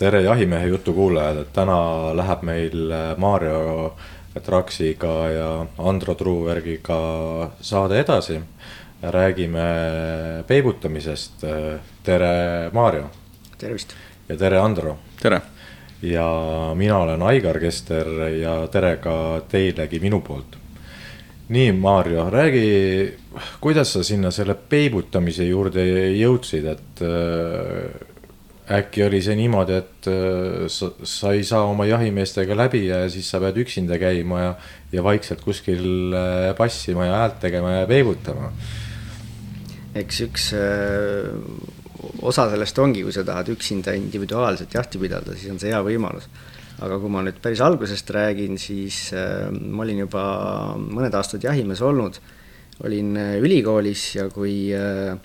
tere, jahimehe jutu kuulajad, et täna läheb meil äh, Mario Traksiga ja Andro Truuvergiga saade edasi. räägime peibutamisest. tere, Mario. tervist. ja tere, Andro. tere. ja mina olen Aigar Kester ja tere ka teilegi minu poolt. nii, Mario, räägi, kuidas sa sinna selle peibutamise juurde jõudsid, et äkki oli see niimoodi, et äh, sa, sa ei saa oma jahimeestega läbi ja siis sa pead üksinda käima ja, ja vaikselt kuskil äh, passima ja häält tegema ja peibutama. eks üks äh, osa sellest ongi, kui sa tahad üksinda individuaalselt jahti pidada, siis on see hea võimalus. aga kui ma nüüd päris algusest räägin, siis ma olin juba mõned aastad jahimees olnud, olin ülikoolis ja kui äh,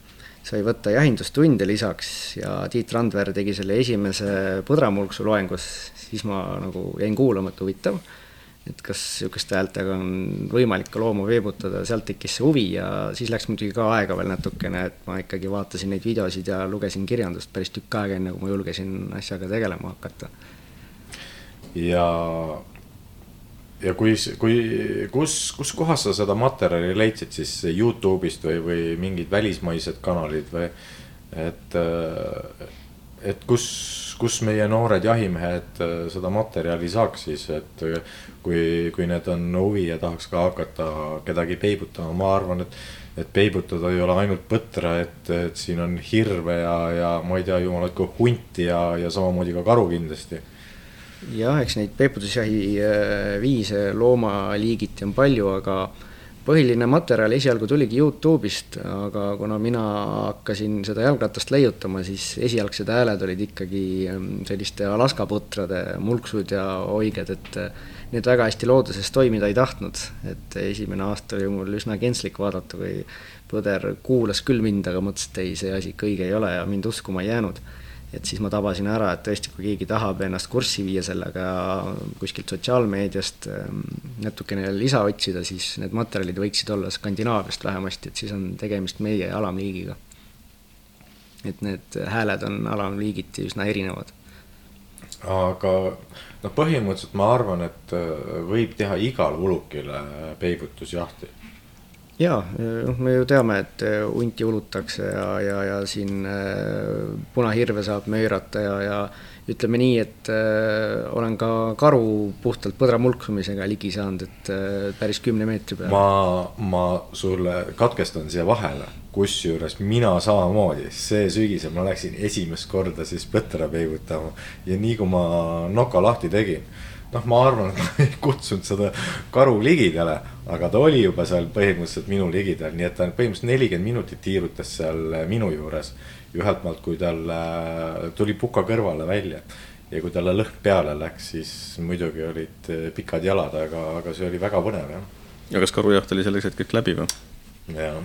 sai võtta jahindustunde lisaks ja Tiit Randver tegi selle esimese põdramulksu loengus, siis ma nagu jäin kuulama, et huvitav, et kas niisuguste häältega on võimalik ka loomu veebutada, sealt tekkis see huvi ja siis läks muidugi ka aega veel natukene, et ma ikkagi vaatasin neid videosid ja lugesin kirjandust päris tükk aega, enne kui ma julgesin asjaga tegelema hakata. ja ja kui, kui, kus, kus kohas sa seda materjali leidsid siis Youtube'ist või, või mingid välismaised kanalid või et, et kus, kus meie noored jahimehed seda materjali saaks siis, et kui, kui need on huvi ja tahaks ka hakata kedagi peibutama, ma arvan, et, et peibutada ei ole ainult põtra, et, et siin on hirve ja, ja ma ei tea, jumal hoidku hunti ja, ja samamoodi ka karu kindlasti jah, eks neid peibutusjahi äh, viise loomaliigiti on palju, aga põhiline materjal esialgu tuligi Youtube'ist, aga kuna mina hakkasin seda jalgratast leiutama, siis esialgsed hääled olid ikkagi ähm, selliste Alaska putrade mulksud ja oiged, et äh, need väga hästi looduses toimida ei tahtnud. et esimene aasta oli mul üsna kentslik vaadata, kui põder kuulas küll mind, aga mõtles, et ei, see asi ikka õige ei ole ja mind uskuma ei jäänud et siis ma tabasin ära, et tõesti, kui keegi tahab ennast kurssi viia sellega kuskilt sotsiaalmeediast ähm, natukene lisa otsida, siis need materjalid võiksid olla Skandinaaviast vähemasti, et siis on tegemist meie alamliigiga. et need hääled on alamliigiti üsna erinevad. aga noh, põhimõtteliselt ma arvan, et äh, võib teha igale ulukile peibutusjahti jaa, noh, me ju teame, et äh, hunti ulutakse ja, ja, ja siin äh, punahirve saab möirata ja, ja ütleme nii, et äh, olen ka karu puhtalt põdramulksumisega ligi saanud, et äh, päris kümne meetri peal. ma, ma sulle katkestan siia vahele, kusjuures mina samamoodi, see sügisel ma läksin esimest korda siis põtra peibutama ja nii kui ma noka lahti tegin noh, ma arvan, et ma ei kutsunud seda karu ligidale, aga ta oli juba seal põhimõtteliselt minu ligidal, nii et ta põhimõtteliselt nelikümmend minutit tiirutas seal minu juures. ühelt maalt, kui tal äh, tuli puka kõrvale välja ja kui talle lõhn peale läks, siis muidugi olid äh, pikad jalad, aga, aga see oli väga põnev jah. ja kas karujaht oli selleks hetkeks läbi või? jah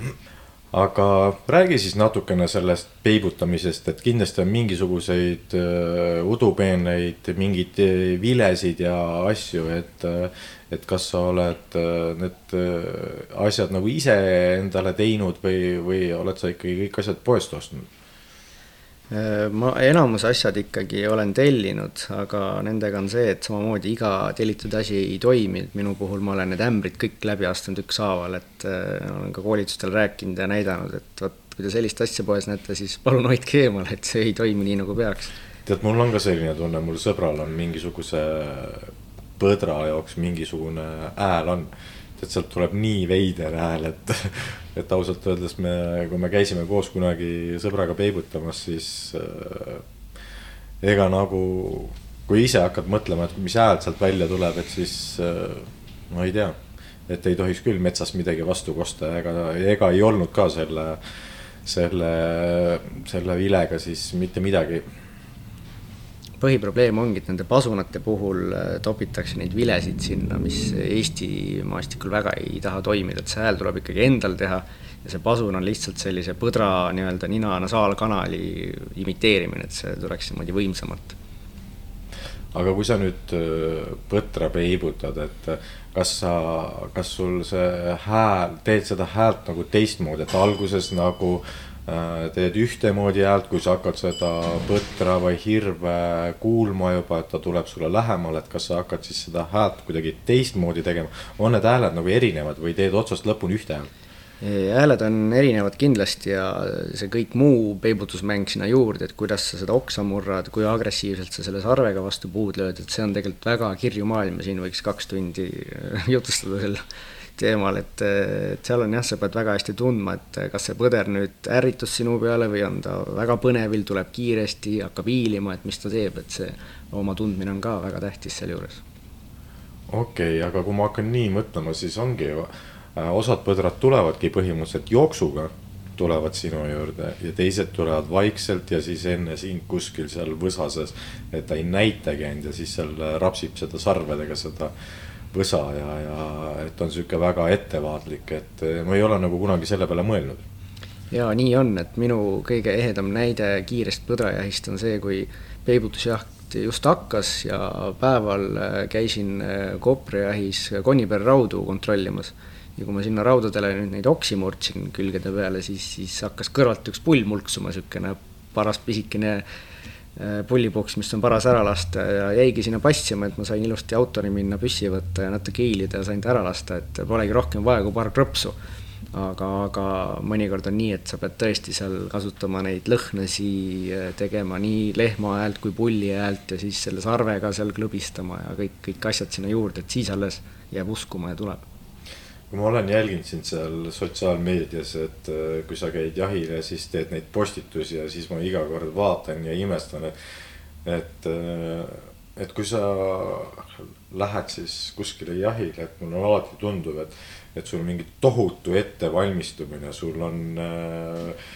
aga räägi siis natukene sellest peibutamisest, et kindlasti on mingisuguseid uh, udupeeneid, mingeid äh, vilesid ja asju, et uh,. et kas sa oled need asjad nagu ise endale teinud või, või oled sa ikkagi kõik asjad poest ostnud? Äh, ma enamus asjad ikkagi olen tellinud, aga nendega on see, et samamoodi iga tellitud asi ei toimi, et minu puhul ma olen need ämbrid kõik läbi astunud ükshaaval, et äh, olen ka koolitustel rääkinud ja näidanud, et vot kui te sellist asja poes näete, siis palun hoidke eemal, et see ei toimi nii, nagu peaks. tead, mul on ka selline tunne, mul sõbral on mingisuguse põdra jaoks mingisugune hääl on et sealt tuleb nii veider hääl, et, et ausalt öeldes me, kui me käisime koos kunagi sõbraga peibutamas, siis äh, ega nagu, kui ise hakkad mõtlema, et mis hääl sealt välja tuleb, et siis äh, ma ei tea. et ei tohiks küll metsas midagi vastu kosta, ega, ega ei olnud ka selle, selle, selle vilega siis mitte midagi põhiprobleem ongi, et nende pasunate puhul äh, topitakse neid vilesid sinna, mis Eesti maastikul väga ei taha toimida, et see hääl tuleb ikkagi endal teha. ja see pasun on lihtsalt sellise põdra nii-öelda nina-nasaalkanali imiteerimine, et see tuleks niimoodi võimsamalt. aga kui sa nüüd äh, põtra peibutad, et äh, kas sa, kas sul see hääl, teed seda häält nagu teistmoodi, et alguses nagu teed ühtemoodi häält, kui sa hakkad seda põtra või hirve kuulma juba, et ta tuleb sulle lähemale, et kas sa hakkad siis seda häält kuidagi teistmoodi tegema. on need hääled nagu erinevad või teed otsast lõpuni ühte häält? hääled on erinevad kindlasti ja see kõik muu peibutusmäng sinna juurde, et kuidas sa seda oksa murrad, kui agressiivselt sa selle sarvega vastu puud lööd, et see on tegelikult väga kirju maailm ja siin võiks kaks tundi jutustada selle teemal, et, et seal on jah, sa pead väga hästi tundma, et kas see põder nüüd ärritus sinu peale või on ta väga põnevil, tuleb kiiresti, hakkab hiilima, et mis ta teeb, et see oma tundmine on ka väga tähtis sealjuures. okei okay,, aga kui ma hakkan nii mõtlema, siis ongi ju, äh, osad põdrad tulevadki põhimõtteliselt jooksuga tulevad sinu juurde ja teised tulevad vaikselt ja siis enne sind kuskil seal võsases, et ta ei näitagi end ja siis seal rapsib seda sarvedega seda võsa ja, ja et on sihuke väga ettevaatlik, et eh, ma ei ole nagu kunagi selle peale mõelnud. ja nii on, et minu kõige ehedam näide kiirest põdrajahist on see, kui peibutusjaht just hakkas ja päeval eh, käisin eh, Koprijahis Konipära raudu kontrollimas. ja kui ma sinna raudadele nüüd neid oksi murdsin külgede peale, siis, siis hakkas kõrvalt üks pull mulksuma, niisugune paras pisikene pullipuks, mis on paras ära lasta ja jäigi sinna passima, et ma sain ilusti autoni minna, püssi võtta ja natuke hiilida ja sain ta ära lasta, et polegi rohkem vaja kui paar krõpsu. aga, aga mõnikord on nii, et sa pead tõesti seal kasutama neid lõhnasi, äh, tegema nii lehma häält kui pulli häält ja siis selle sarvega seal klõbistama ja kõik, kõik asjad sinna juurde, et siis alles jääb uskuma ja tuleb ma olen jälginud sind seal sotsiaalmeedias, et äh, kui sa käid jahil ja siis teed neid postitusi ja siis ma iga kord vaatan ja imestan, et. et, äh, et kui sa lähed siis kuskile jahile, et mulle alati tundub, et, et sul mingi tohutu ettevalmistumine, sul on äh,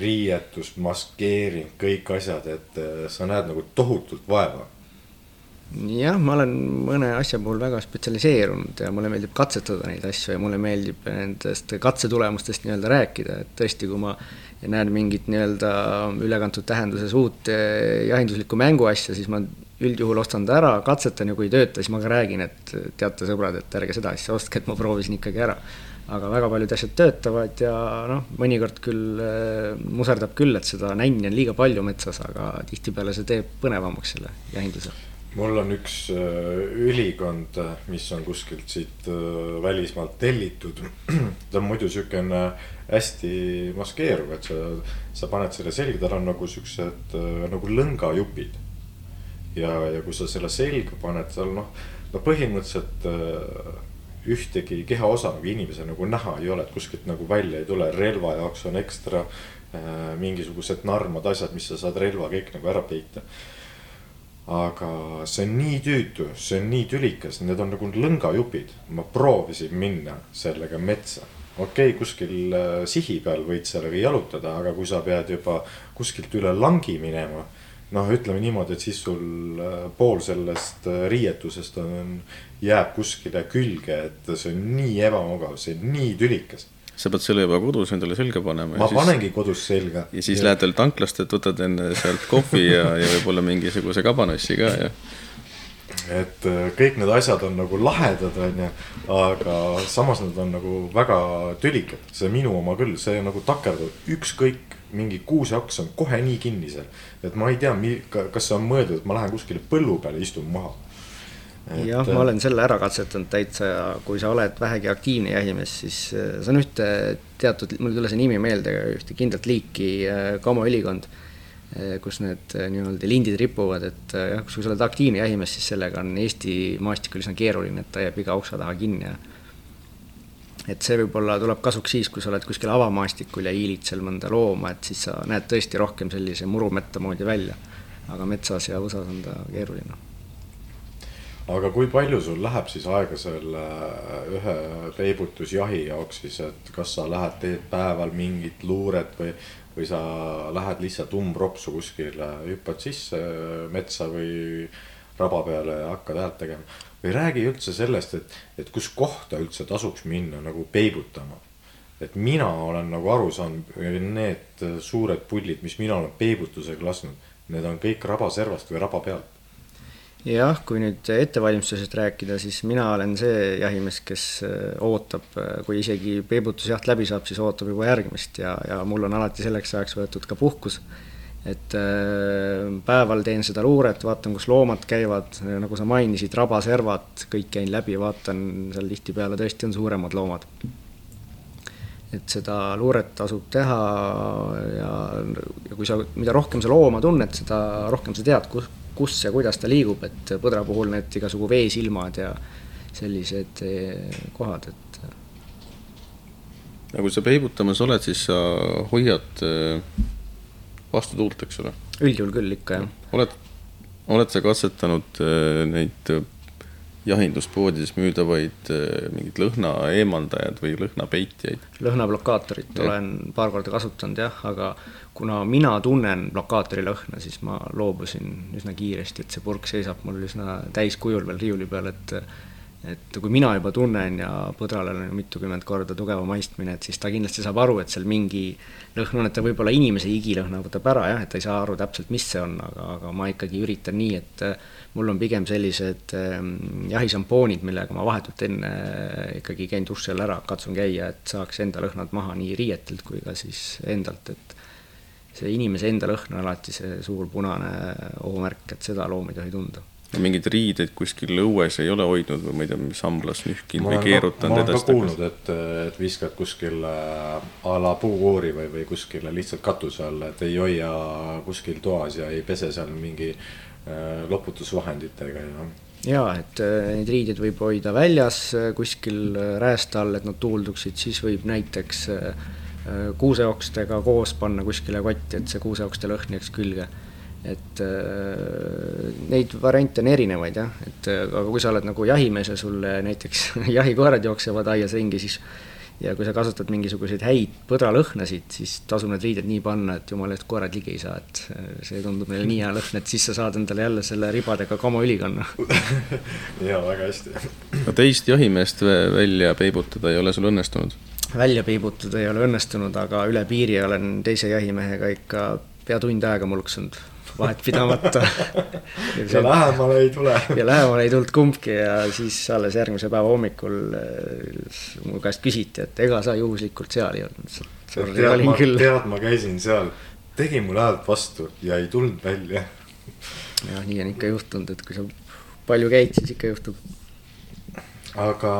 riietus, maskeering, kõik asjad, et äh, sa näed nagu tohutult vaeva jah, ma olen mõne asja puhul väga spetsialiseerunud ja mulle meeldib katsetada neid asju ja mulle meeldib nendest katsetulemustest nii-öelda rääkida, et tõesti, kui ma näen mingit nii-öelda ülekantud tähenduses uut jahinduslikku mänguasja, siis ma üldjuhul ostan ta ära, katsetan ja kui ei tööta, siis ma ka räägin, et teate, sõbrad, et ärge seda asja ostke, et ma proovisin ikkagi ära. aga väga paljud asjad töötavad ja noh, mõnikord küll äh, muserdab küll, et seda nänni on liiga palju metsas, aga tihtipeale see teeb põnevamaks selle jahinduse mul on üks äh, ülikond, mis on kuskilt siit äh, välismaalt tellitud. ta on muidu siukene hästi maskeeruv, et sa, sa paned selle selga, tal on nagu siuksed äh, nagu lõngajupid. ja, ja kui sa selle selga paned, seal noh, no põhimõtteliselt ühtegi kehaosa nagu inimesel nagu näha ei ole, et kuskilt nagu välja ei tule, relva jaoks on ekstra mingisugused narmad, asjad, mis sa saad relva kõik nagu ära peita aga see on nii tüütu, see on nii tülikas, need on nagu lõngajupid. ma proovisin minna sellega metsa. okei okay,, kuskil äh, sihi peal võid sellega jalutada, aga kui sa pead juba kuskilt üle langi minema. noh, ütleme niimoodi, et siis sul äh, pool sellest äh, riietusest on, jääb kuskile külge, et see on nii ebamugav, see on nii tülikas sa pead selle juba kodus endale selga panema. ma siis, panengi kodus selga. ja siis ja. lähed veel tanklast, et võtad enne sealt kohvi ja, ja võib-olla mingisuguse kabanossi ka ja. et äh, kõik need asjad on nagu lahedad, onju, aga samas nad on nagu väga tülikad, see minu oma küll, see nagu takerdub, ükskõik mingi kuuseaks on kohe nii kinni seal. et ma ei tea, kas see on mõeldud, et ma lähen kuskile põllu peale, istun maha jah, ma olen selle ära katsetanud täitsa ja kui sa oled vähegi aktiivne jahimees, siis äh, see on ühte teatud, mul ei tule see nimi meelde, ühte kindlat liiki äh, kamoülikond, äh, kus need nii-öelda lindid ripuvad, et jah, kui sa oled aktiivne jahimees, siis sellega on Eesti maastikul üsna keeruline, et ta jääb iga oksa taha kinni ja et see võib-olla tuleb kasuks siis, kui sa oled kuskil avamaastikul ja hiilid seal mõnda looma, et siis sa näed tõesti rohkem sellise murumetta moodi välja. aga metsas ja võsas on ta keeruline aga kui palju sul läheb siis aega selle ühe peibutusjahi jaoks siis, et kas sa lähed, teed päeval mingit luuret või, või sa lähed lihtsalt umbropsu kuskile, hüppad sisse metsa või raba peale ja hakkad häält tegema. või räägi üldse sellest, et, et kus kohta üldse tasuks minna nagu peibutama. et mina olen nagu aru saanud, need suured pullid, mis mina olen peibutusega lasknud, need on kõik rabaservast või raba pealt jah, kui nüüd ettevalmistusest rääkida, siis mina olen see jahimees, kes äh, ootab, äh, kui isegi peibutusjaht läbi saab, siis ootab juba järgmist ja, ja mul on alati selleks ajaks võetud ka puhkus. et äh, päeval teen seda luuret, vaatan, kus loomad käivad, nagu sa mainisid, rabaservad, kõik käin läbi, vaatan, seal tihtipeale tõesti on suuremad loomad et seda luuret tasub teha ja, ja kui sa, mida rohkem sa looma tunned, seda rohkem sa tead, kus, kus ja kuidas ta liigub, et põdra puhul need igasugu veesilmad ja sellised eh, kohad, et. no kui sa peibutamas oled, siis sa hoiad eh, vastu tuult, eks ole? üldjuhul küll ikka, jah. oled, oled sa katsetanud eh, neid jahinduspoodides müüdavaid mingeid lõhna eemaldajad või lõhnapeitjaid? lõhnablokaatorit ja. olen paar korda kasutanud jah, aga kuna mina tunnen blokaatori lõhna, siis ma loobusin üsna kiiresti, et see purk seisab mul üsna täiskujul veel riiuli peal, et et kui mina juba tunnen ja põdralal on mitukümmend korda tugevam maistmine, et siis ta kindlasti saab aru, et seal mingi lõhn on, et ta võib-olla inimese higilõhna võtab ära jah, et ta ei saa aru täpselt, mis see on, aga, aga ma ikkagi üritan nii, et mul on pigem sellised ähm, jahišampoonid, millega ma vahetult enne ikkagi käin duši all ära, katsun käia, et saaks enda lõhnad maha nii riietelt kui ka siis endalt, et see inimese enda lõhn on alati see suur punane ohumärk, et seda loom ei tohi tunda. mingeid riideid kuskil õues ei ole hoidnud või ma ei tea, mis hamblas nühkinud või keerutanud edasi? ma olen ka kuulnud, et, et viskad kuskile a la puukoori või, või kuskile lihtsalt katuse alla, et ei hoia kuskil toas ja ei pese seal mingi loputusvahenditega ja ja et äh, neid riideid võib hoida väljas äh, kuskil räästa all, et nad tuulduksid, siis võib näiteks äh, Äh, kuuseokstega koos panna kuskile kotti, et see kuuseokste lõhn jääks külge. et äh, neid variante on erinevaid jah, et äh, aga kui sa oled nagu jahimees ja sul näiteks jahikoerad jooksevad aias ringi, siis ja kui sa kasutad mingisuguseid häid põdralõhnasid, siis tasub need riided nii panna, et jumala eest koerad ligi ei saa, et see tundub neile nii hea lõhn, et siis sa saad endale jälle selle ribadega kamoõli kanna ja väga hästi. no teist jahimeest välja peibutada ei ole sul õnnestunud? välja peibutada ei ole õnnestunud, aga üle piiri olen teise jahimehega ikka pea tund aega mulksanud, vahet pidamata ja, lähemale ei tule. ja lähemale ei tulnud kumbki ja siis alles järgmise päeva hommikul äh, mu käest küsiti, et ega sa juhuslikult seal ei olnud. tead, ma, tead, ma käisin seal, tegi mulle häält vastu ja ei tulnud välja. jah, nii on ikka juhtunud, et kui sa palju käid, siis ikka juhtub. aga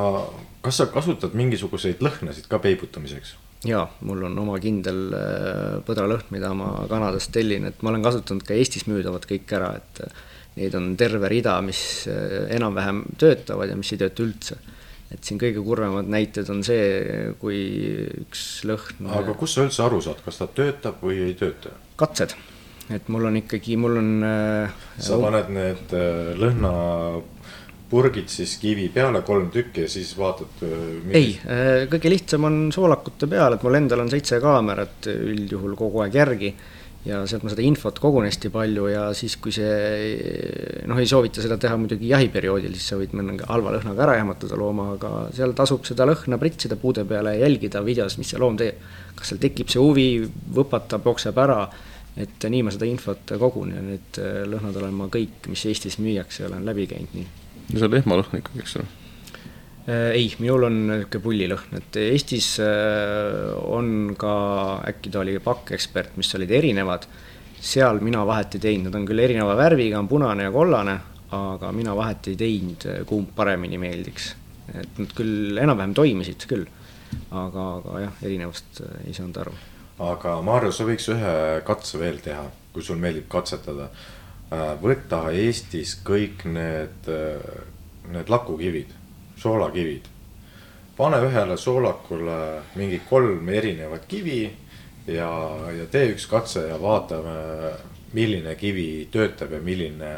kas sa kasutad mingisuguseid lõhnasid ka peibutamiseks? Jaa, mul on oma kindel äh, põdralõhn, mida ma Kanadast tellin, et ma olen kasutanud ka Eestis müüdavad kõik ära, et äh, neid on terve rida, mis äh, enam-vähem töötavad ja mis ei tööta üldse. et siin kõige kurvemad näited on see, kui üks lõhn. aga kust sa üldse aru saad, kas ta töötab või ei tööta? katsed, et mul on ikkagi, mul on. sa paned need lõhna purgid siis kivi peale, kolm tükki ja siis vaatad. Äh, ei, äh, kõige lihtsam on soolakute peal, et mul endal on seitse kaamerat üldjuhul kogu aeg järgi. ja sealt ma seda infot kogun hästi palju ja siis, kui see noh, ei soovita seda teha muidugi jahiperioodil, siis sa võid minna halva lõhnaga ära jahmatada looma, aga seal tasub seda lõhna pritsida puude peale ja jälgida videos, mis see loom teeb. kas seal tekib see huvi, võpatab, jookseb ära et nii ma seda infot kogun ja need äh, lõhnad olen ma kõik, mis Eestis müüakse, olen läbi käinud nii see on lehmalõhn ikkagi, eks ole? Äh, ei, minul on niisugune pullilõhn, et Eestis äh, on ka, äkki ta oli pakkekspert, mis olid erinevad, seal mina vahet ei teinud, nad on küll erineva värviga, on punane ja kollane, aga mina vahet ei teinud, kumb paremini meeldiks. et nad küll enam-vähem toimisid küll, aga, aga jah, erinevust äh, ei saanud aru. aga Maarjo, sa võiks ühe katse veel teha, kui sul meeldib katsetada võta Eestis kõik need, äh, need lakukivid, soolakivid. pane ühele soolakule mingi kolm erinevat kivi ja, ja tee üks katse ja vaatame, milline kivi töötab ja milline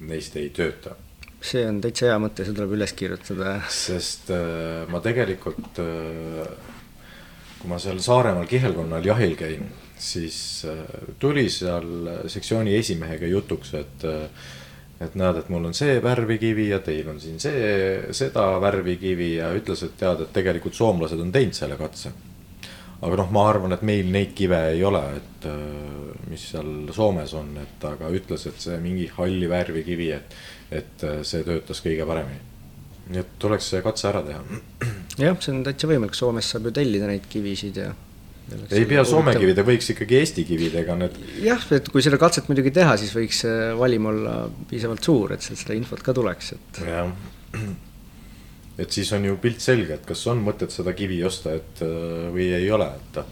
neist ei tööta. see on täitsa hea mõte, see tuleb üles kirjutada. sest äh, ma tegelikult äh,, kui ma seal Saaremaal kihelkonnal jahil käin siis äh, tuli seal sektsiooni esimehega jutuks, et äh, et näed, et mul on see värvikivi ja teil on siin see, seda värvikivi ja ütles, et tead, et tegelikult soomlased on teinud selle katse. aga noh, ma arvan, et meil neid kive ei ole, et mis seal Soomes on, et aga ütles, et see mingi halli värvi kivi, et, et see töötas kõige paremini. nii et tuleks see katse ära teha. jah, see on täitsa võimalik, Soomes saab ju tellida neid kivisid ja ei pea Soome kivide, võiks ikkagi Eesti kividega need. jah, et kui seda katset muidugi teha, siis võiks valim olla piisavalt suur, et sealt seda infot ka tuleks, et. jah, et siis on ju pilt selge, et kas on mõtet seda kivi osta, et või ei ole, et.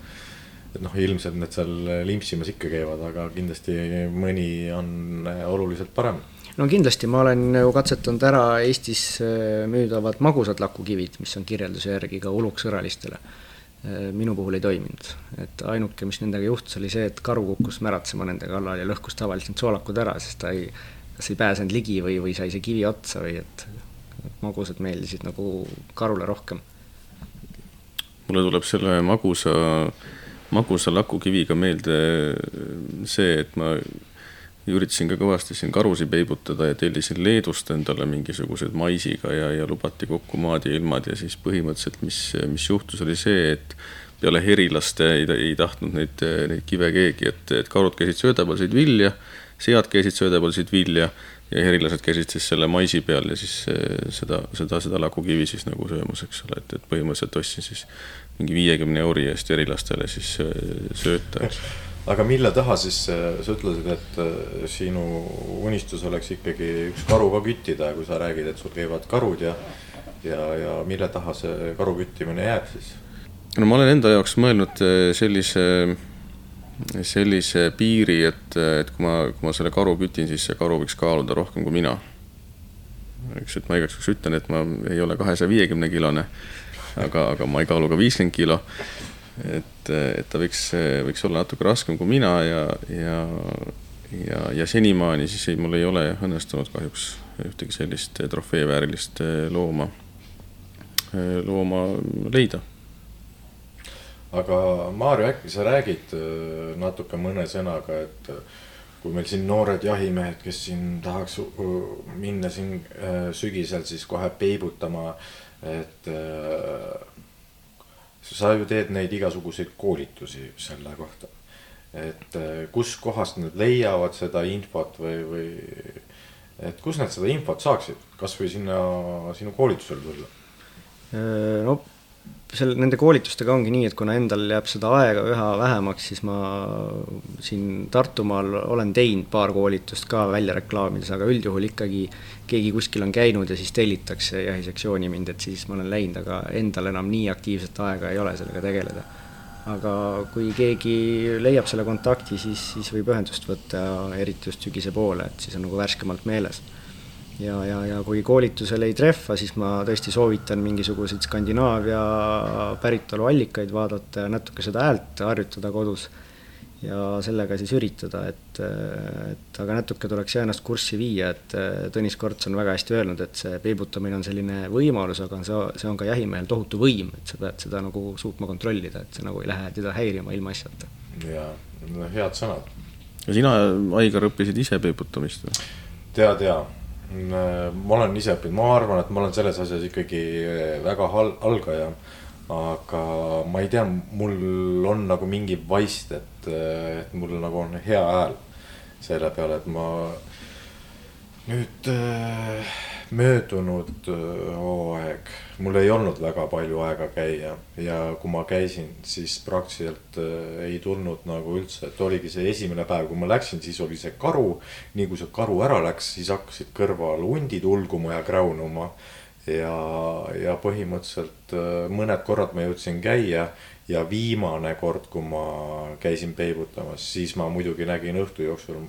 et noh, ilmselt need seal limpsimas ikka käivad, aga kindlasti mõni on oluliselt parem no kindlasti, ma olen ju katsetanud ära Eestis müüdavad magusad lakukivid, mis on kirjelduse järgi ka uluksõralistele Äh, minu puhul ei toiminud, et ainuke, mis nendega juhtus, oli see, et karu kukkus märatsema nende kallal ja lõhkus tavaliselt soolakud ära, sest ta ei, kas ei pääsenud ligi või, või sai see kivi otsa või et magusad meeldisid nagu karule rohkem. mulle tuleb selle magusa, magusa lakukiviga meelde see, et ma üritasin ka kõvasti siin karusid peibutada ja tellisin Leedust endale mingisugused maisiga ja, ja lubati kokku maad ja ilmad ja siis põhimõtteliselt, mis, mis juhtus, oli see, et peale herilaste ei, ei tahtnud neid, neid kive keegi, et, et karud käisid sööda peal, sõid vilja, sead käisid sööda peal, sõid vilja ja herilased käisid siis selle maisi peal ja siis eh, seda, seda, seda lakukivi siis nagu söömas, eks ole, et, et põhimõtteliselt ostsin siis mingi viiekümne euri eest herilastele siis eh, sööta, eks aga mille taha siis, äh, sa ütlesid, et äh, sinu unistus oleks ikkagi üks karu ka küttida, kui sa räägid, et sul käivad karud ja, ja, ja mille taha see karu küttimine jääb siis? no ma olen enda jaoks mõelnud äh, sellise, sellise piiri, et, et kui ma, kui ma selle karu kütin, siis see karu võiks kaaluda rohkem kui mina. eks, et ma igaks juhuks ütlen, et ma ei ole kahesaja viiekümne kilone, aga, aga ma ei kaalu ka viiskümmend kilo et, et ta võiks, võiks olla natuke raskem kui mina ja, ja, ja, ja senimaani siis ei, mul ei ole õnnestunud kahjuks ühtegi sellist trofeeväärilist looma, looma leida. aga Maarja, äkki sa räägid äh, natuke mõne sõnaga, et kui meil siin noored jahimehed, kes siin tahaks minna siin sügisel siis kohe peibutama, et sa ju teed neid igasuguseid koolitusi selle kohta. et eh, kuskohast nad leiavad seda infot või, või et kus nad seda infot saaksid, kasvõi sinna sinu koolitusele tulla? Äh, no seal nende koolitustega ongi nii, et kuna endal jääb seda aega üha vähemaks, siis ma siin Tartumaal olen teinud paar koolitust ka välja reklaamides, aga üldjuhul ikkagi keegi kuskil on käinud ja siis tellitakse jahisektsiooni mind, et siis ma olen läinud, aga endal enam nii aktiivset aega ei ole sellega tegeleda. aga kui keegi leiab selle kontakti, siis, siis võib ühendust võtta, eriti just sügise poole, et siis on nagu värskemalt meeles ja, ja, ja kui koolitusel ei trehva, siis ma tõesti soovitan mingisuguseid Skandinaavia päritolu allikaid vaadata ja natuke seda häält harjutada kodus. ja sellega siis üritada, et, et aga natuke tuleks jah ennast kurssi viia, et Tõnis Korts on väga hästi öelnud, et see peibutamine on selline võimalus, aga see, see on ka jahimehel tohutu võim, et sa pead seda nagu suutma kontrollida, et see nagu ei lähe teda häirima ilmaasjata. jaa, head sõnad. ja sina, Aigar, õppisid ise peibutamist või? tead jaa ma olen ise õppinud, ma arvan, et ma olen selles asjas ikkagi väga hal-, algaja. aga ma ei tea, mul on nagu mingi vaist, et, et mul nagu on hea hääl selle peale, et ma nüüd äh, möödunud äh, hooaeg, mul ei olnud väga palju aega käia ja kui ma käisin, siis praktiliselt äh, ei tulnud nagu üldse, et oligi see esimene päev, kui ma läksin, siis oli see karu. nii kui see karu ära läks, siis hakkasid kõrval hundid ulguma ja kräunuma. ja, ja põhimõtteliselt äh, mõned korrad ma jõudsin käia ja viimane kord, kui ma käisin peibutamas, siis ma muidugi nägin õhtu jooksul,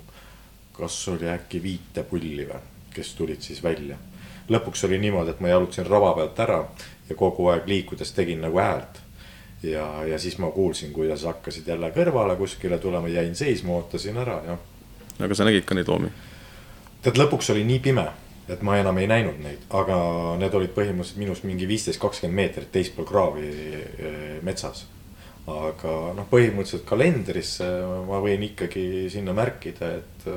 kas oli äkki viite pulli või kes tulid siis välja. lõpuks oli niimoodi, et ma jalutasin raba pealt ära ja kogu aeg liikudes tegin nagu häält. ja, ja siis ma kuulsin, kuidas hakkasid jälle kõrvale kuskile tulema, jäin seisma, ootasin ära ja. aga sa nägid ka neid loomi? tead, lõpuks oli nii pime, et ma enam ei näinud neid, aga need olid põhimõtteliselt minust mingi viisteist, kakskümmend meetrit teispool kraavi eh, metsas aga noh, põhimõtteliselt kalendrisse ma võin ikkagi sinna märkida, et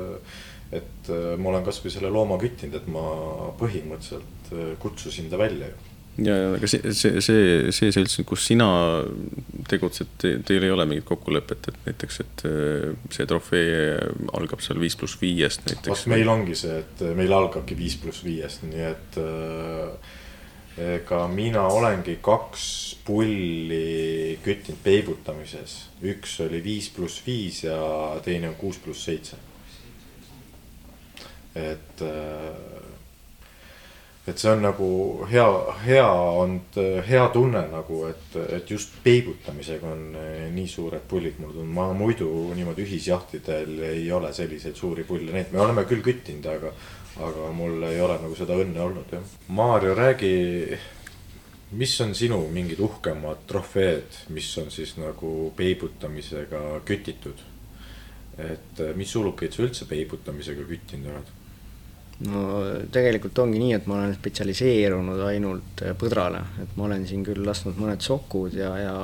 et äh, ma olen kasvõi selle looma küttinud, et ma põhimõtteliselt äh, kutsusin ta välja ju. ja, ja aga see, see, see, see seltskond, kus sina tegutsed te,, teil ei ole mingit kokkulepet, et näiteks, et äh, see trofee algab seal viis pluss viiest näiteks? vot meil ongi see, et meil algabki viis pluss viiest, nii et ega mina olengi kaks pulli küttinud peibutamises. üks oli viis pluss viis ja teine on kuus pluss seitse. Et äh, et see on nagu hea, hea on, hea tunne nagu, et, et just peibutamisega on eh, nii suured pullid mul tulnud, ma muidu niimoodi ühisjahtidel ei ole selliseid suuri pulle näinud, me oleme küll küttinud, aga, aga mul ei ole nagu seda õnne olnud jah. Maarjo, räägi, mis on sinu mingid uhkemad trofeed, mis on siis nagu peibutamisega kütitud? et mis ulukeid sa üldse peibutamisega küttinud oled? No tegelikult ongi nii, et ma olen spetsialiseerunud ainult äh, põdrale, et ma olen siin küll lasknud mõned sokud ja, ja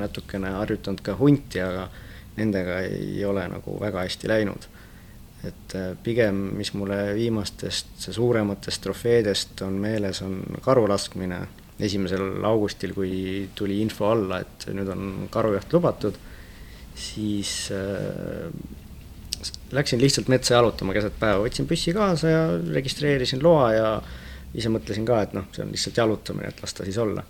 natukene harjutanud ka hunti, aga nendega ei ole nagu väga hästi läinud. et äh, pigem, mis mulle viimastest suurematest trofeedest on meeles, on karu laskmine esimesel augustil, kui tuli info alla, et nüüd on karujaht lubatud, siis äh, läksin lihtsalt metsa jalutama keset päeva, võtsin püssi kaasa ja registreerisin loa ja ise mõtlesin ka, et noh, see on lihtsalt jalutamine, et las ta siis olla.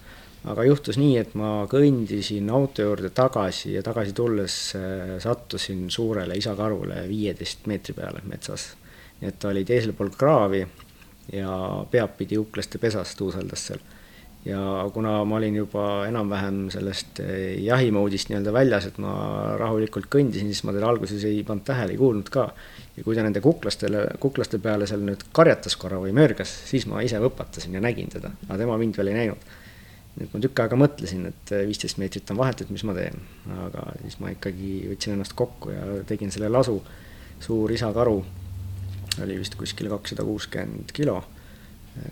aga juhtus nii, et ma kõndisin auto juurde tagasi ja tagasi tulles äh, sattusin suurele isakarule viieteist meetri peale metsas. nii et ta oli teisel pool kraavi ja peapidi uklaste pesas tuuseldas seal ja kuna ma olin juba enam-vähem sellest eh, jahimoodist nii-öelda väljas, et ma rahulikult kõndisin, siis ma teda alguses ei pannud tähele, ei kuulnud ka. ja kui ta nende kuklastele, kuklaste peale seal nüüd karjatas korra või mörgas, siis ma ise võpatasin ja nägin teda, aga tema mind veel ei näinud. nii et ma tükk aega mõtlesin, et eh, viisteist meetrit on vahet, et mis ma teen, aga siis ma ikkagi võtsin ennast kokku ja tegin selle lasu. suur isakaru oli vist kuskil kakssada kuuskümmend kilo,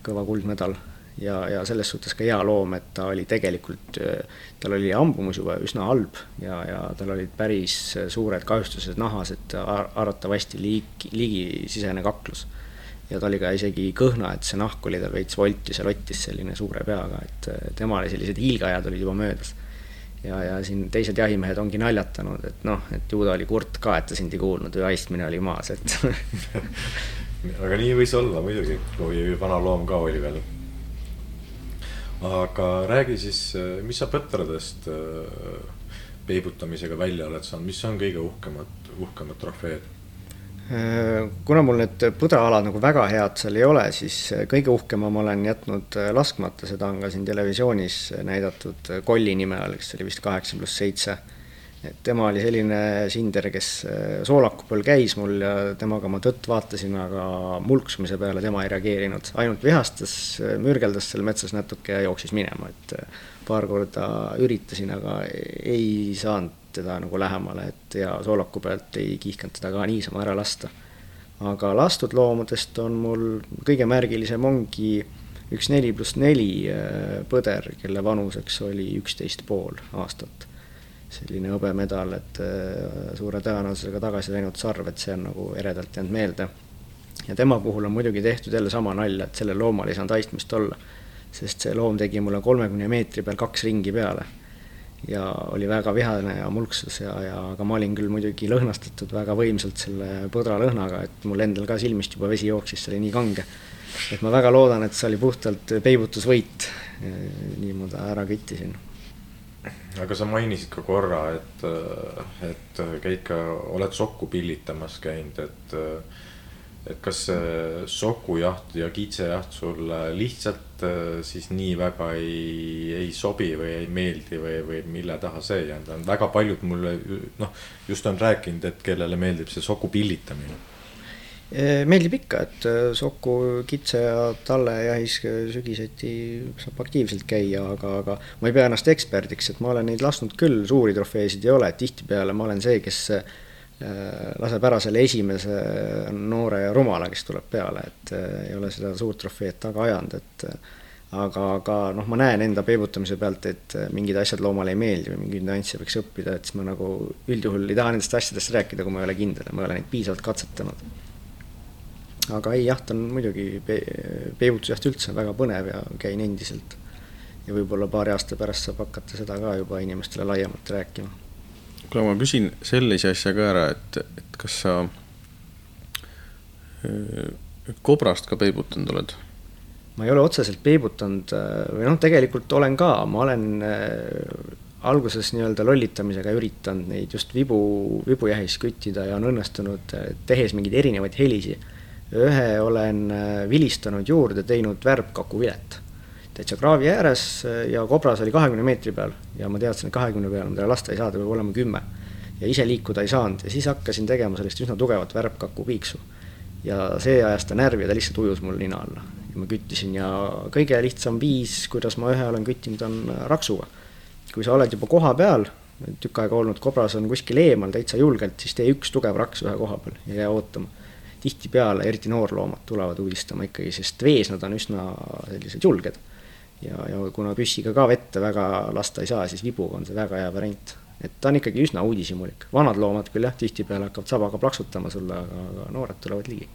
kõva kuldmedal ja, ja selles suhtes ka hea loom, et ta oli tegelikult, tal oli ambumus juba üsna halb ja, ja tal olid päris suured kahjustused nahas, et arvatavasti liik, liigisisene kaklus. ja ta oli ka isegi kõhna, et see nahk oli tal veits voltis ja lottis selline suure peaga, et temale sellised hiilgeajad olid juba möödas. ja, ja siin teised jahimehed ongi naljatanud, et noh, et ju ta oli kurt ka, et ta sind ei kuulnud või haistmine oli maas, et aga nii võis olla muidugi, kui vana loom ka oli veel aga räägi siis, mis sa põtradest äh, peibutamisega välja oled saanud, mis on kõige uhkemad, uhkemad trofeed? Äh, kuna mul need põdraalad nagu väga head seal ei ole, siis kõige uhkema ma olen jätnud äh, laskmata, seda on ka siin televisioonis näidatud Kolli nime all, kes oli vist kaheksa pluss seitse et tema oli selline sinder, kes äh, soolaku peal käis mul ja temaga ma tõtt vaatasin, aga mulksumise peale tema ei reageerinud, ainult vihastas, äh, mürgeldas seal metsas natuke ja jooksis minema, et äh, paar korda üritasin, aga ei saanud teda nagu lähemale, et ja soolaku pealt ei kiihkanud teda ka niisama ära lasta. aga lastud loomadest on mul kõige märgilisem ongi üks neli pluss neli põder, kelle vanuseks oli üksteist pool aastat selline hõbemedal, et äh, suure tõenäosusega tagasi läinud sarv, et see on nagu eredalt jäänud meelde. ja tema puhul on muidugi tehtud jälle sama nalja, et sellel loomal ei saanud haistmist olla, sest see loom tegi mulle kolmekümne meetri peal kaks ringi peale. ja oli väga vihane ja mulksus ja, ja aga ma olin küll muidugi lõhnastatud väga võimsalt selle põdralõhnaga, et mul endal ka silmist juba vesi jooksis, see oli nii kange. et ma väga loodan, et see oli puhtalt peibutusvõit, nii ma ta ära küttisin aga sa mainisid ka korra, et, et käid ka, oled sokku pillitamas käinud, et. et kas see sokujaht ja kitsejaht sulle lihtsalt siis nii väga ei, ei sobi või ei meeldi või, või mille taha see jäänud on, väga paljud mulle noh, just on rääkinud, et kellele meeldib see soku pillitamine meeldib ikka, et eh, Soku, Kitse ja Talle jahis sügiseti saab aktiivselt käia, aga, aga ma ei pea ennast eksperdiks, et ma olen neid lasknud küll, suuri trofeesid ei ole, tihtipeale ma olen see, kes eh, laseb ära selle esimese noore rumala, kes tuleb peale, et ei ole seda suurt trofeed taga ajanud, et aga, aga noh, ma näen enda peibutamise pealt, et mingid asjad loomale ei meeldi või mingeid nüansse võiks õppida, et siis ma nagu üldjuhul ei taha nendest asjadest rääkida, kui ma ei ole kindel ma ei ole neid piisavalt katsetanud aga ei, jaht on muidugi pe, peibutusjaht üldse väga põnev ja käin endiselt ja võib-olla paari aasta pärast saab hakata seda ka juba inimestele laiemalt rääkima. kuule, ma küsin sellise asja ka ära, et, et kas sa äh, kobrast ka peibutanud oled? ma ei ole otseselt peibutanud äh, või noh, tegelikult olen ka, ma olen äh, alguses nii-öelda lollitamisega üritanud neid just vibu, vibujahis küttida ja on õnnestunud, tehes mingeid erinevaid helisid. Ühe olen vilistanud juurde, teinud värbkakuvilet täitsa kraavi ääres ja kobras oli kahekümne meetri peal ja ma teadsin, et kahekümne peal ma teda lasta ei saa, ta peab olema kümme. ja ise liikuda ei saanud ja siis hakkasin tegema sellist üsna tugevat värbkaku piiksu. ja see ajas ta närvi ja ta lihtsalt ujus mul nina alla ja ma küttisin ja kõige lihtsam viis, kuidas ma ühe olen küttinud, on raksuga. kui sa oled juba koha peal, tükk aega olnud, kobras on kuskil eemal täitsa julgelt, siis tee üks tugev raks ühe koha peal ja jää ootama tihtipeale, eriti noorloomad tulevad uudistama ikkagi, sest vees nad on üsna sellised julged ja, ja kuna püssiga ka vette väga lasta ei saa, siis vibuga on see väga hea variant. et ta on ikkagi üsna uudishimulik, vanad loomad küll jah, tihtipeale hakkavad sabaga plaksutama sulle, aga, noored tulevad ligi.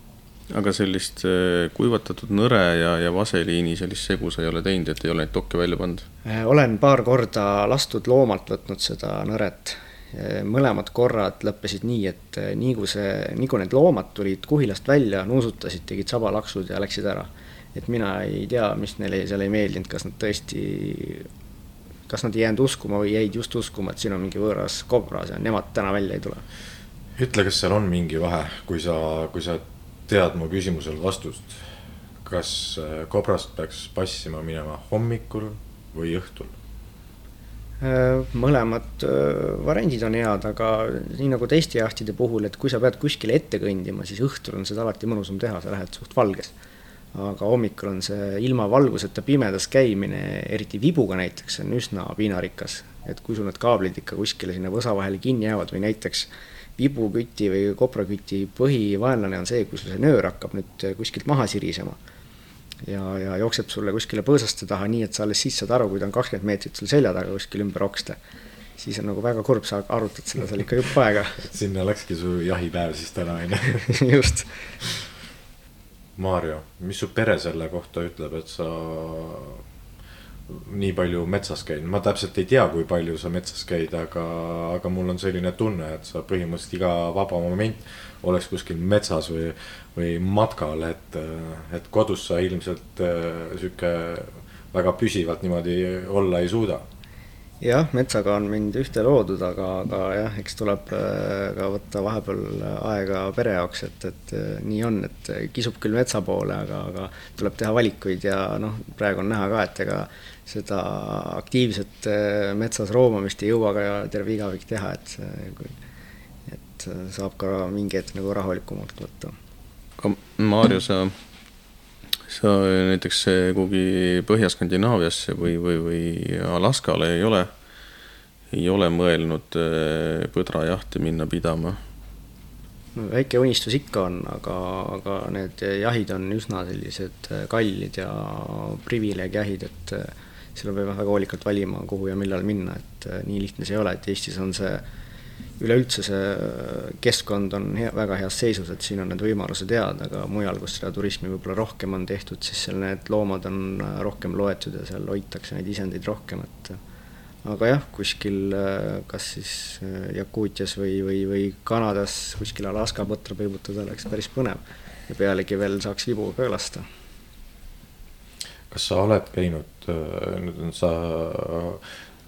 aga sellist äh, kuivatatud nõre ja, ja vaseliini sellist segu sa ei ole teinud, et ei ole neid tokke välja pannud? Äh, olen paar korda lastud loomalt võtnud seda nõret mõlemad korrad lõppesid nii, et nii kui see, nii kui need loomad tulid kuhilast välja, nuusutasid, tegid sabalaksud ja läksid ära et mina ei tea, mis neile seal ei meeldinud, kas nad tõesti, kas nad ei jäänud uskuma või jäid just uskuma, et siin on mingi võõras kobras ja nemad täna välja ei tule. ütle, kas seal on mingi vahe, kui sa, kui sa tead mu küsimusele vastust. kas äh, kobrast peaks passima minema hommikul või õhtul? Äh, mõlemad äh, variandid on head, aga nii nagu teiste jahtide puhul, et kui sa pead kuskile ette kõndima, siis õhtul on seda alati mõnusam teha, sa lähed suht valges aga hommikul on see ilma valguseta pimedas käimine, eriti vibuga näiteks, on üsna piinarikas. et kui sul need kaablid ikka kuskile sinna võsa vahele kinni jäävad või näiteks vibuküti või kopraküti põhivaenlane on see, kui sul see nöör hakkab nüüd kuskilt maha sirisema. Ja, ja jookseb sulle kuskile põõsaste taha, nii et sa alles siis saad aru, kui ta on kakskümmend meetrit sul selja taga kuskil ümber okste siis on nagu väga kurb, sa arutad seda seal ikka jupp aega. sinna läkski su jahipäev siis täna on ju. just Maarjo, mis su pere selle kohta ütleb, et sa nii palju metsas käid, ma täpselt ei tea, kui palju sa metsas käid, aga, aga mul on selline tunne, et sa põhimõtteliselt iga vaba moment oleks kuskil metsas või, või matkal, et, et kodus sa ilmselt sihuke väga püsivalt niimoodi olla ei suuda. Jah, metsaga on mind ühte loodud, aga, aga jah, eks tuleb äh, ka võtta vahepeal aega pere jaoks, et, et äh, nii on, et kisub küll metsa poole, aga, aga tuleb teha valikuid ja noh, praegu on näha ka, et ega seda aktiivset äh, metsas roomamist ei jõua ka terve igavik teha, et, et saab ka mingi hetk nagu rahulikumalt võtta. aga Maarjo, sa sa näiteks kuhugi Põhja-Skandinaaviasse või, või, või Alaskale ei ole, ei ole mõelnud põdrajahti minna pidama? no väike unistus ikka on, aga, aga need jahid on üsna sellised kallid ja privileegjahid, et seal peab väga hoolikalt valima, kuhu ja millal minna, et nii lihtne see ei ole, et Eestis on see üleüldse see keskkond on hea, väga heas seisus, et siin on need võimalused head, aga mujal, kus seda turismi võib-olla rohkem on tehtud, siis seal need loomad on rohkem loetud ja seal hoitakse neid isendeid rohkem, et aga jah, kuskil kas siis Jakuutias või, või, või Kanadas kuskil Alaska põtra peibutada oleks päris põnev ja pealegi veel saaks vibu ka lasta. Kas sa oled käinud, nüüd on sa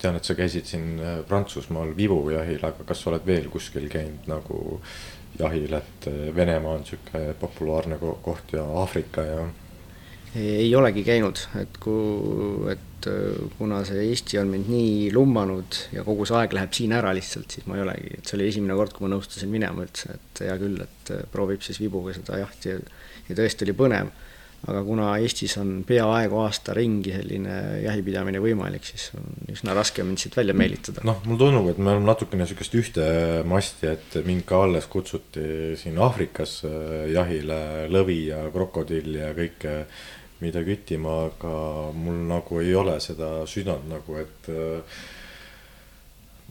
tean, et sa käisid siin äh, Prantsusmaal vibujahil, aga kas sa oled veel kuskil käinud nagu jahil, et äh, Venemaa on sihuke populaarne koht ja Aafrika ja? ei olegi käinud, et kui, et äh, kuna see Eesti on mind nii lummanud ja kogu see aeg läheb siin ära lihtsalt, siis ma ei olegi, et see oli esimene kord, kui ma nõustusin minema üldse, et hea küll, et proovib siis vibuga seda jahti ja, ja tõesti oli põnev aga kuna Eestis on peaaegu aasta ringi selline jahipidamine võimalik, siis on üsna raske mind siit välja meelitada. noh, mulle tundub, et me oleme natukene sihukest ühte masti, et mind ka alles kutsuti siin Aafrikas jahile lõvi ja krokodill ja kõike, mida küttima, aga mul nagu ei ole seda südant nagu, et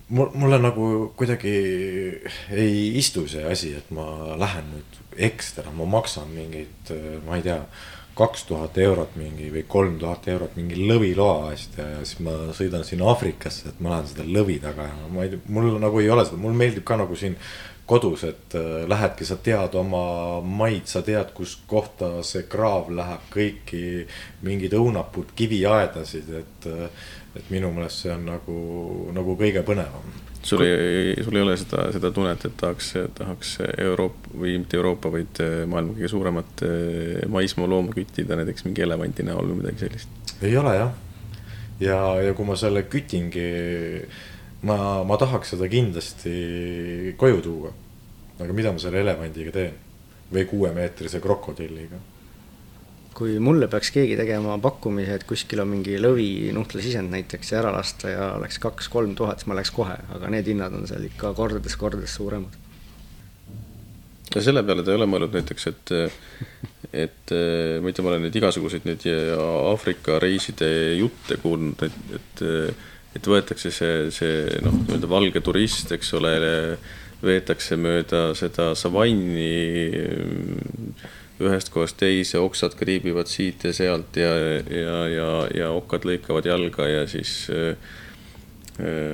mul, mulle nagu kuidagi ei istu see asi, et ma lähen nüüd ekstra, ma maksan mingeid, ma ei tea kaks tuhat eurot mingi või kolm tuhat eurot mingi lõviloa eest ja, siis ma sõidan sinna Aafrikasse, et ma lähen seda lõvi taga ja ma ei, mul nagu ei ole seda, mulle meeldib ka nagu siin kodus, et äh, lähedki, sa tead oma maid, sa tead, kus kohta see kraav läheb, kõiki mingeid õunapuud, kiviaedasid, et. Äh, et minu meelest see on nagu, nagu kõige põnevam. Sul ei, sul ei ole seda, seda tunnet, et tahaks, tahaks Euroopa või mitte Euroopa, vaid äh, maailma kõige suuremat maismaa looma küttida, näiteks mingi elevandi näol või midagi sellist? ei ole jah. ja, ja kui ma selle kütingi ma, ma tahaks seda kindlasti koju tuua. aga mida ma selle elevandiga teen või kuuemeetrise krokodilliga? Kui mulle peaks keegi tegema pakkumise, et kuskil on mingi lõvi nuhtlusisend näiteks ära lasta ja oleks kaks-kolm tuhat, siis ma läheks kohe, aga need hinnad on seal ikka kordades-kordades suuremad. ja selle peale te ei ole mõelnud näiteks, et, et ma tea, ma olen neid igasuguseid neid Aafrika reiside jutte kuulnud, et, et et võetakse see, see noh, nii-öelda valge turist, eks ole, veetakse mööda seda savanni ühest kohast teise, oksad kriibivad siit ja sealt ja, ja, ja, ja okkad lõikavad jalga ja siis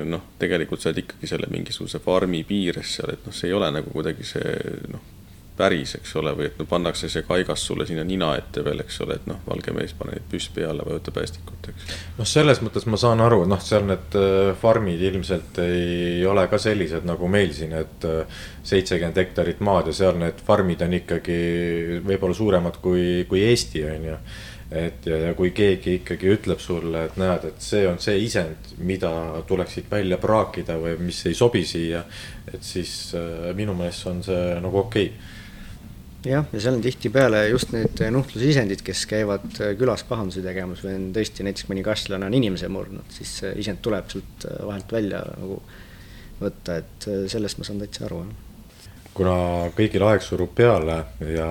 noh, tegelikult sa oled ikkagi selle mingisuguse farmi piires seal, et noh, see ei ole nagu kuidagi see noh päris, eks ole, või et no pannakse see kaigas sulle sinna nina ette veel, eks ole, et noh, valge mees pane neid püss peale, vajuta päästikut, eks. noh, selles mõttes ma saan aru, noh, seal need äh, farmid ilmselt ei ole ka sellised nagu meil siin, et äh, seitsekümmend hektarit maad ja seal need farmid on ikkagi võib-olla suuremad kui, kui Eesti, on ju et ja, ja kui keegi ikkagi ütleb sulle, et näed, et see on see isend, mida tuleks siit välja praakida või mis ei sobi siia. et siis äh, minu meelest on see nagu okei okay jah, ja seal on tihtipeale just need nuhtlusisendid, kes käivad äh, külas pahandusi tegemas või on tõesti näiteks mõni kastlane on inimese murdnud, siis see isend tuleb sealt äh, vahelt välja nagu võtta, et äh, sellest ma saan täitsa aru. kuna kõigil aeg surub peale ja,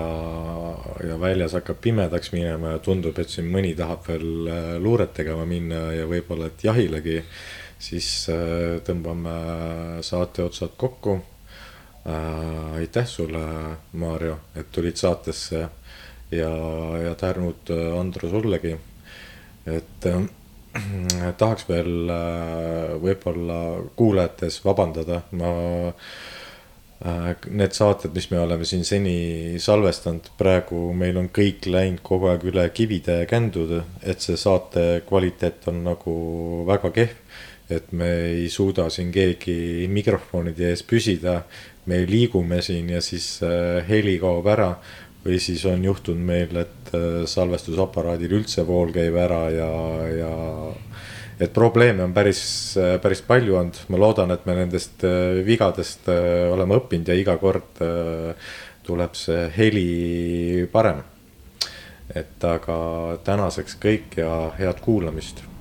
ja väljas hakkab pimedaks minema ja tundub, et siin mõni tahab veel luuret tegema minna ja võib-olla, et jahilegi, siis tõmbame saate otsad kokku äh,. aitäh sulle, Maarjo, et tulid saatesse ja, ja tänud äh, Andro sullegi. et äh, tahaks veel äh, võib-olla kuulajates vabandada, ma äh, need saated, mis me oleme siin seni salvestanud, praegu meil on kõik läinud kogu aeg üle kivide ja kändude, et see saate kvaliteet on nagu väga kehv. et me ei suuda siin keegi mikrofonide ees püsida me liigume siin ja siis äh, heli kaob ära. või siis on juhtunud meil, et äh, salvestusaparaadil üldse vool käib ära ja, ja et probleeme on päris, äh, päris palju olnud, ma loodan, et me nendest vigadest oleme õppinud ja iga kord tuleb see heli parem. et aga tänaseks kõik ja head kuulamist